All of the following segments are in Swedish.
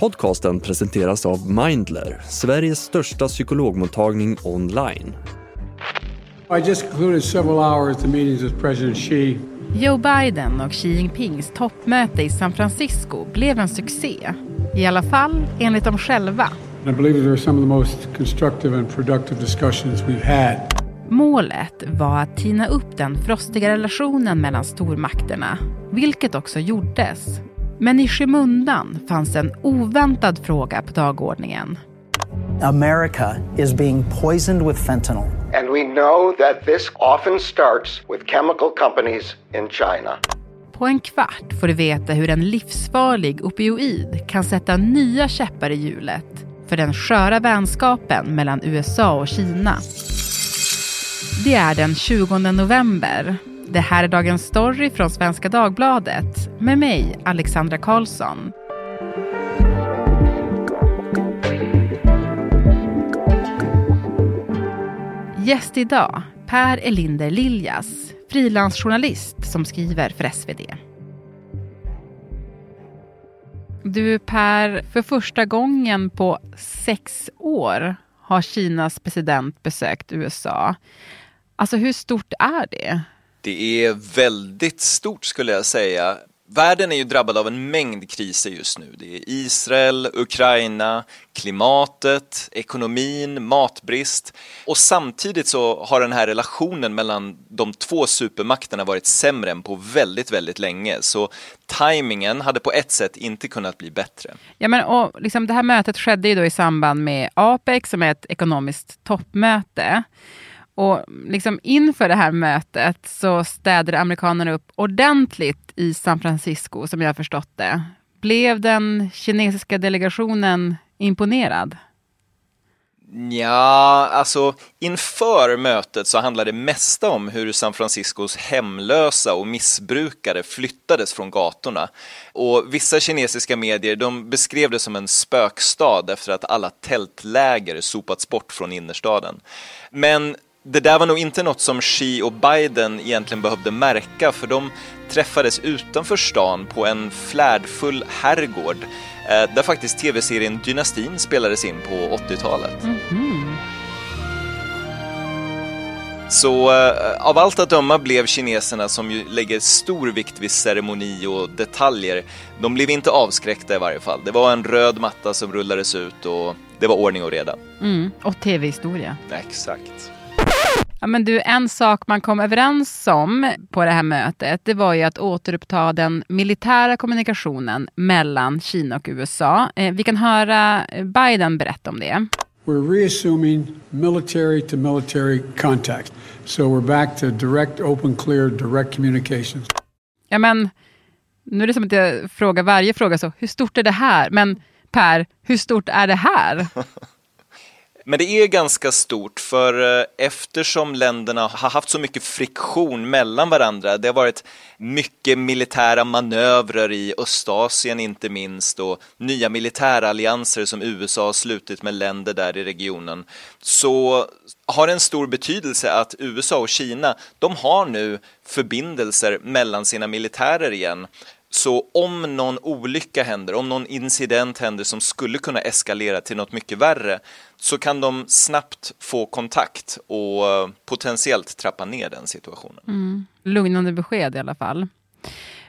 Podcasten presenteras av Mindler, Sveriges största psykologmottagning online. I just concluded several hours the meetings with President Xi. Joe Biden och Xi Jinpings toppmöte i San Francisco blev en succé. I alla fall enligt dem själva. I believe they were some of the most constructive and productive discussions we've had. Målet var att tina upp den frostiga relationen mellan stormakterna, vilket också gjordes. Men i skymundan fanns en oväntad fråga på dagordningen. America is being poisoned with fentanyl. And we know that this often starts with chemical companies in China. På en kvart får du veta hur en livsfarlig opioid kan sätta nya käppar i hjulet för den sköra vänskapen mellan USA och Kina. Det är den 20 november. Det här är Dagens Story från Svenska Dagbladet med mig, Alexandra Karlsson. Gäst idag, Per Elinder Liljas, frilansjournalist som skriver för SvD. Du Per, för första gången på sex år har Kinas president besökt USA. Alltså hur stort är det? Det är väldigt stort skulle jag säga. Världen är ju drabbad av en mängd kriser just nu. Det är Israel, Ukraina, klimatet, ekonomin, matbrist. Och samtidigt så har den här relationen mellan de två supermakterna varit sämre än på väldigt, väldigt länge. Så tajmingen hade på ett sätt inte kunnat bli bättre. Ja, men, och liksom, det här mötet skedde ju då i samband med APEC som är ett ekonomiskt toppmöte. Och liksom inför det här mötet så städade amerikanerna upp ordentligt i San Francisco, som jag har förstått det. Blev den kinesiska delegationen imponerad? Ja, alltså inför mötet så handlade det mesta om hur San Franciscos hemlösa och missbrukare flyttades från gatorna. Och vissa kinesiska medier de beskrev det som en spökstad efter att alla tältläger sopats bort från innerstaden. Men det där var nog inte något som Xi och Biden egentligen behövde märka för de träffades utanför stan på en flärdfull herrgård eh, där faktiskt tv-serien Dynastin spelades in på 80-talet. Mm -hmm. Så eh, av allt att döma blev kineserna, som ju lägger stor vikt vid ceremoni och detaljer, de blev inte avskräckta i varje fall. Det var en röd matta som rullades ut och det var ordning och reda. Mm, och tv-historia. Exakt. Ja, men du, en sak man kom överens om på det här mötet, det var ju att återuppta den militära kommunikationen mellan Kina och USA. Eh, vi kan höra Biden berätta om det. We're reassuming military to military contact. So we're back to direct, open, clear, direct communications. Ja, men nu är det som att jag frågar varje fråga så, hur stort är det här? Men Per, hur stort är det här? Men det är ganska stort för eh, eftersom länderna har haft så mycket friktion mellan varandra, det har varit mycket militära manövrer i Östasien inte minst och nya militärallianser som USA har slutit med länder där i regionen, så har det en stor betydelse att USA och Kina, de har nu förbindelser mellan sina militärer igen. Så om någon olycka händer, om någon incident händer som skulle kunna eskalera till något mycket värre, så kan de snabbt få kontakt och eh, potentiellt trappa ner den situationen. Mm. Lugnande besked i alla fall.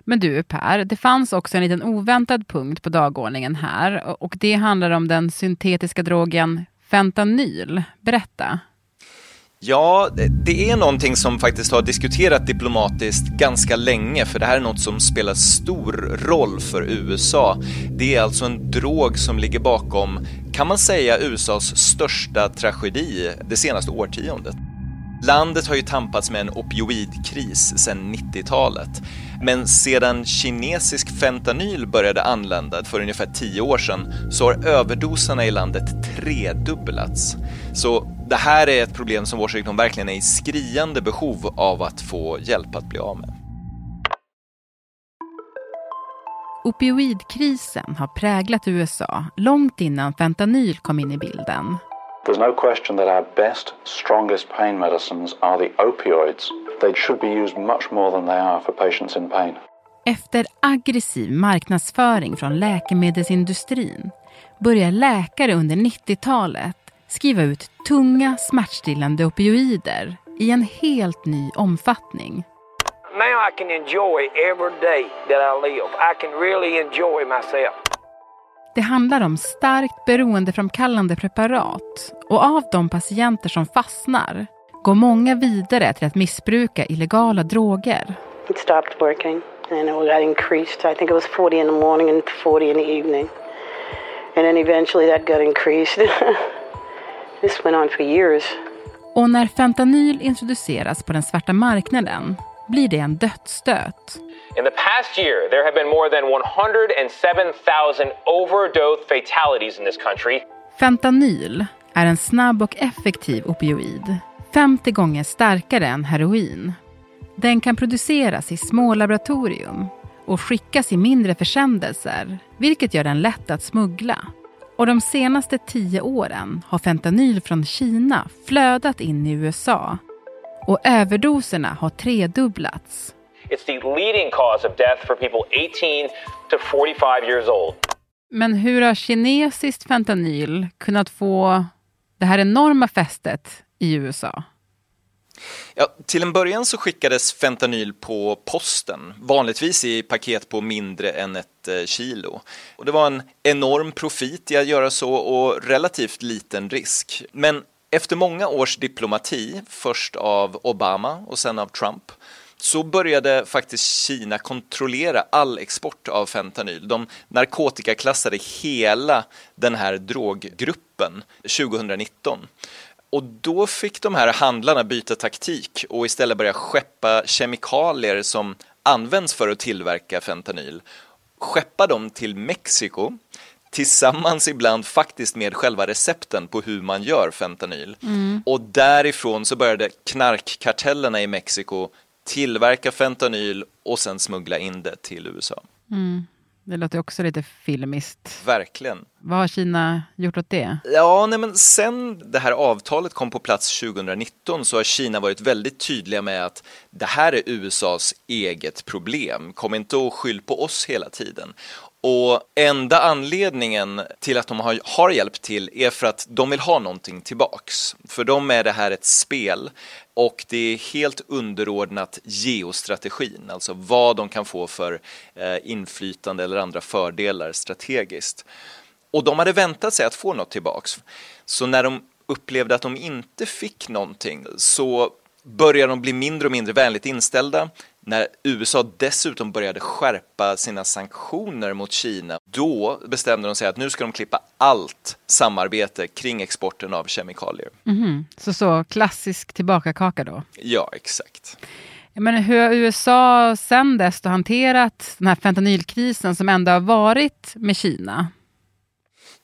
Men du Per, det fanns också en liten oväntad punkt på dagordningen här och det handlar om den syntetiska drogen fentanyl. Berätta. Ja, det är någonting som faktiskt har diskuterat diplomatiskt ganska länge, för det här är något som spelar stor roll för USA. Det är alltså en drog som ligger bakom, kan man säga, USAs största tragedi det senaste årtiondet. Landet har ju tampats med en opioidkris sedan 90-talet. Men sedan kinesisk fentanyl började anlända för ungefär tio år sedan så har överdoserna i landet tredubblats. Så det här är ett problem som Washington verkligen är i skriande behov av att få hjälp att bli av med. Opioidkrisen har präglat USA långt innan fentanyl kom in i bilden. There's no question that our best, strongest pain medicines are the opioids. They should be used much more than they are for patients in pain. Efter aggressiv marknadsföring från läkemedelsindustrin börjar läkare under 90-talet skriva ut tunga smärtstillande opioider i en helt ny omfattning. Now I can enjoy every day that I live. I can really enjoy myself. Det handlar om starkt beroendeframkallande preparat och av de patienter som fastnar går många vidare till att missbruka illegala droger. It stopped working and it got increased. I think it was 40 in the morning and 40 in the evening. And then eventually that got increased. This went on for years. Och när fentanyl introduceras på den svarta marknaden blir det en dödsstöt. In the past year, there have been more than 107,000 overdose fatalities in this country. Fentanyl är en snabb och effektiv opioid, 50 gånger starkare än heroin. Den kan produceras i små laboratorium och skickas i mindre försändelser, vilket gör den lätt att smuggla. Och de senaste tio åren har fentanyl från Kina flödat in i USA och överdoserna har tredubblats. It's the leading cause of death for people 18 to 45 years old. Men hur har kinesiskt fentanyl kunnat få det här enorma fästet i USA? Ja, till en början så skickades fentanyl på posten, vanligtvis i paket på mindre än ett eh, kilo. Och det var en enorm profit i att göra så och relativt liten risk. Men efter många års diplomati, först av Obama och sen av Trump, så började faktiskt Kina kontrollera all export av fentanyl. De narkotikaklassade hela den här droggruppen 2019. Och då fick de här handlarna byta taktik och istället börja skeppa kemikalier som används för att tillverka fentanyl. Skeppa dem till Mexiko tillsammans ibland faktiskt med själva recepten på hur man gör fentanyl. Mm. Och därifrån så började knarkkartellerna i Mexiko tillverka fentanyl och sen smuggla in det till USA. Mm. Det låter också lite filmiskt. Verkligen. Vad har Kina gjort åt det? Ja, nej men sen det här avtalet kom på plats 2019 så har Kina varit väldigt tydliga med att det här är USAs eget problem. Kom inte och skyll på oss hela tiden. Och enda anledningen till att de har, har hjälpt till är för att de vill ha någonting tillbaks. För dem är det här ett spel och det är helt underordnat geostrategin, alltså vad de kan få för eh, inflytande eller andra fördelar strategiskt. Och de hade väntat sig att få något tillbaks. Så när de upplevde att de inte fick någonting så började de bli mindre och mindre vänligt inställda. När USA dessutom började skärpa sina sanktioner mot Kina, då bestämde de sig att nu ska de klippa allt samarbete kring exporten av kemikalier. Mm, så så klassisk tillbakakaka då? Ja, exakt. Men hur har USA sen dess hanterat den här fentanylkrisen som ändå har varit med Kina?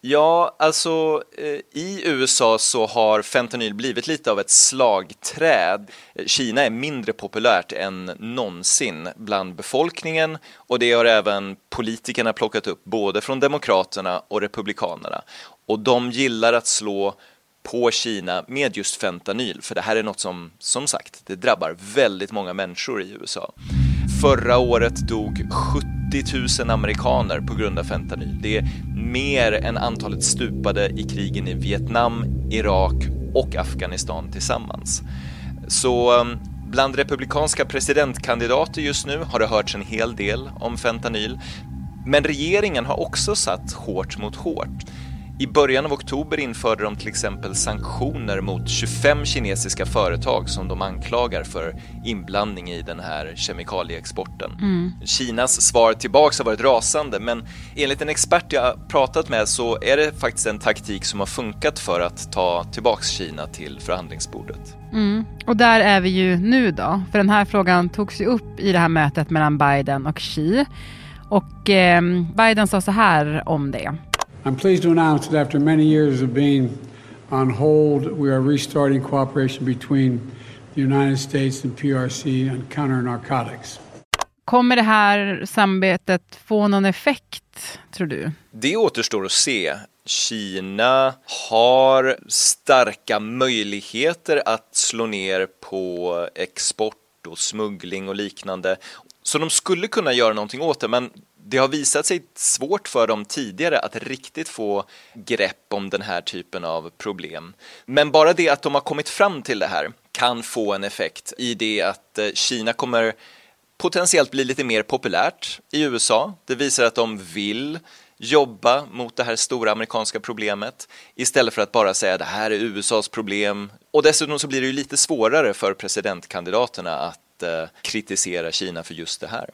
Ja, alltså eh, i USA så har fentanyl blivit lite av ett slagträd. Kina är mindre populärt än någonsin bland befolkningen och det har även politikerna plockat upp både från Demokraterna och Republikanerna. Och de gillar att slå på Kina med just fentanyl, för det här är något som, som sagt, det drabbar väldigt många människor i USA. Förra året dog 70 000 amerikaner på grund av fentanyl. Det är mer än antalet stupade i krigen i Vietnam, Irak och Afghanistan tillsammans. Så ehm, bland republikanska presidentkandidater just nu har det hörts en hel del om fentanyl. Men regeringen har också satt hårt mot hårt. I början av oktober införde de till exempel sanktioner mot 25 kinesiska företag som de anklagar för inblandning i den här kemikalieexporten. Mm. Kinas svar tillbaks har varit rasande men enligt en expert jag pratat med så är det faktiskt en taktik som har funkat för att ta tillbaks Kina till förhandlingsbordet. Mm. Och där är vi ju nu då, för den här frågan togs ju upp i det här mötet mellan Biden och Xi. Och eh, Biden sa så här om det. I'm pleased to announce that after many years of being on hold, we are restarting cooperation between the United States and PRC on counter narcotics. Kommer det här samarbetet få någon effekt, tror du? Det återstår att se. Kina har starka möjligheter att slå ner på export och smuggling och liknande Så de skulle kunna göra någonting åt det, men det har visat sig svårt för dem tidigare att riktigt få grepp om den här typen av problem. Men bara det att de har kommit fram till det här kan få en effekt i det att eh, Kina kommer potentiellt bli lite mer populärt i USA. Det visar att de vill jobba mot det här stora amerikanska problemet istället för att bara säga det här är USAs problem. Och dessutom så blir det ju lite svårare för presidentkandidaterna att eh, kritisera Kina för just det här.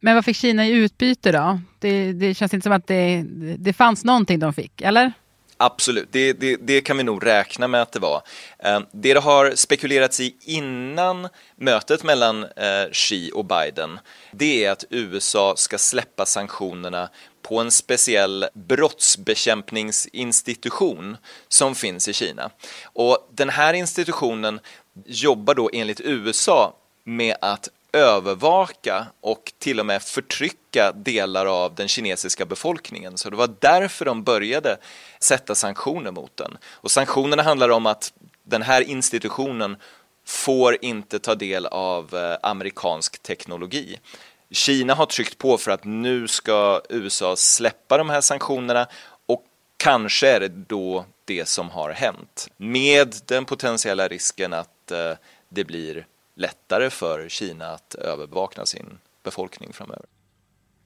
Men vad fick Kina i utbyte då? Det, det känns inte som att det, det fanns någonting de fick, eller? Absolut, det, det, det, kan vi nog räkna med att det var. Eh, det det har spekulerats i innan mötet mellan eh, Xi och Biden, det är att USA ska släppa sanktionerna på en speciell brottsbekämpningsinstitution som finns i Kina. Och den här institutionen jobbar då enligt USA med att övervaka och till och med förtrycka delar av den kinesiska befolkningen. Så det var därför de började sätta sanktioner mot den. Och sanktionerna handlar om att den här institutionen får inte ta del av eh, amerikansk teknologi. Kina har tryckt på för att nu ska USA släppa de här sanktionerna och kanske är det då det som har hänt. Med den potentiella risken att eh, det blir lättare för Kina att övervaka sin befolkning framöver.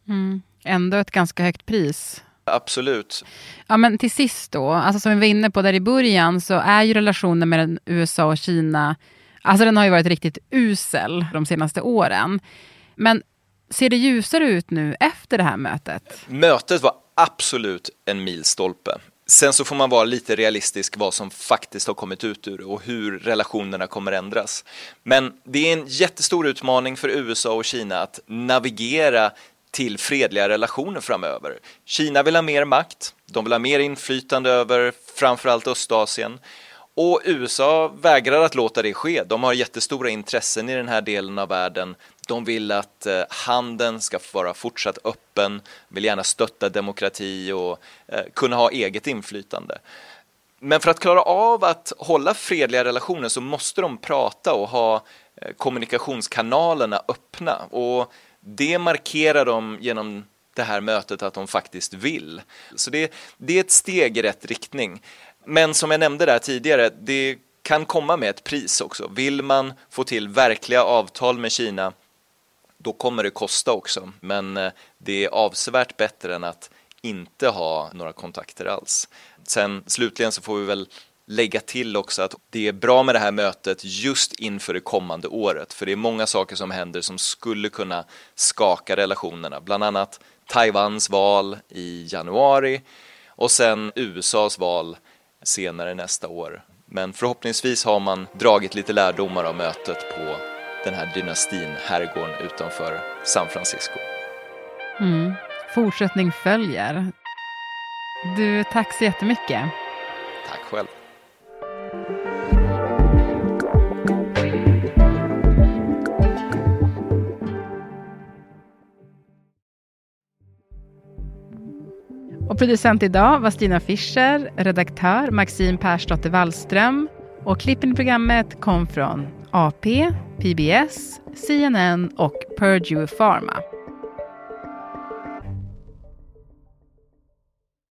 Mm. Ändå ett ganska högt pris. Absolut. Ja, men till sist då, alltså som vi var inne på där i början, så är ju relationen mellan USA och Kina, alltså den har ju varit riktigt usel de senaste åren. Men ser det ljusare ut nu efter det här mötet? Mötet var absolut en milstolpe. Sen så får man vara lite realistisk vad som faktiskt har kommit ut ur det och hur relationerna kommer ändras. Men det är en jättestor utmaning för USA och Kina att navigera till fredliga relationer framöver. Kina vill ha mer makt, de vill ha mer inflytande över framförallt Östasien och USA vägrar att låta det ske. De har jättestora intressen i den här delen av världen. De vill att eh, handeln ska vara fortsatt öppen, vill gärna stötta demokrati och eh, kunna ha eget inflytande. Men för att klara av att hålla fredliga relationer så måste de prata och ha eh, kommunikationskanalerna öppna och det markerar de genom det här mötet att de faktiskt vill. Så det, det är ett steg i rätt riktning. Men som jag nämnde där tidigare, det kan komma med ett pris också. Vill man få till verkliga avtal med Kina, då kommer det kosta också. Men eh, det är avsevärt bättre än att inte ha några kontakter alls. Sen slutligen så får vi väl lägga till också att det är bra med det här mötet just inför det kommande året, för det är många saker som händer som skulle kunna skaka relationerna, bland annat Taiwans val i januari och sen USAs val senare nästa år. Men förhoppningsvis har man dragit lite lärdomar av mötet på den här dynastin, herrgården utanför San Francisco. Mm. Fortsättning följer. Du, tack så jättemycket. Tack själv. Och producent idag var Stina Fischer, redaktör Maxine Persdotter Wallström och klippen i programmet kom från AP, PBS, CNN och Purdue Pharma.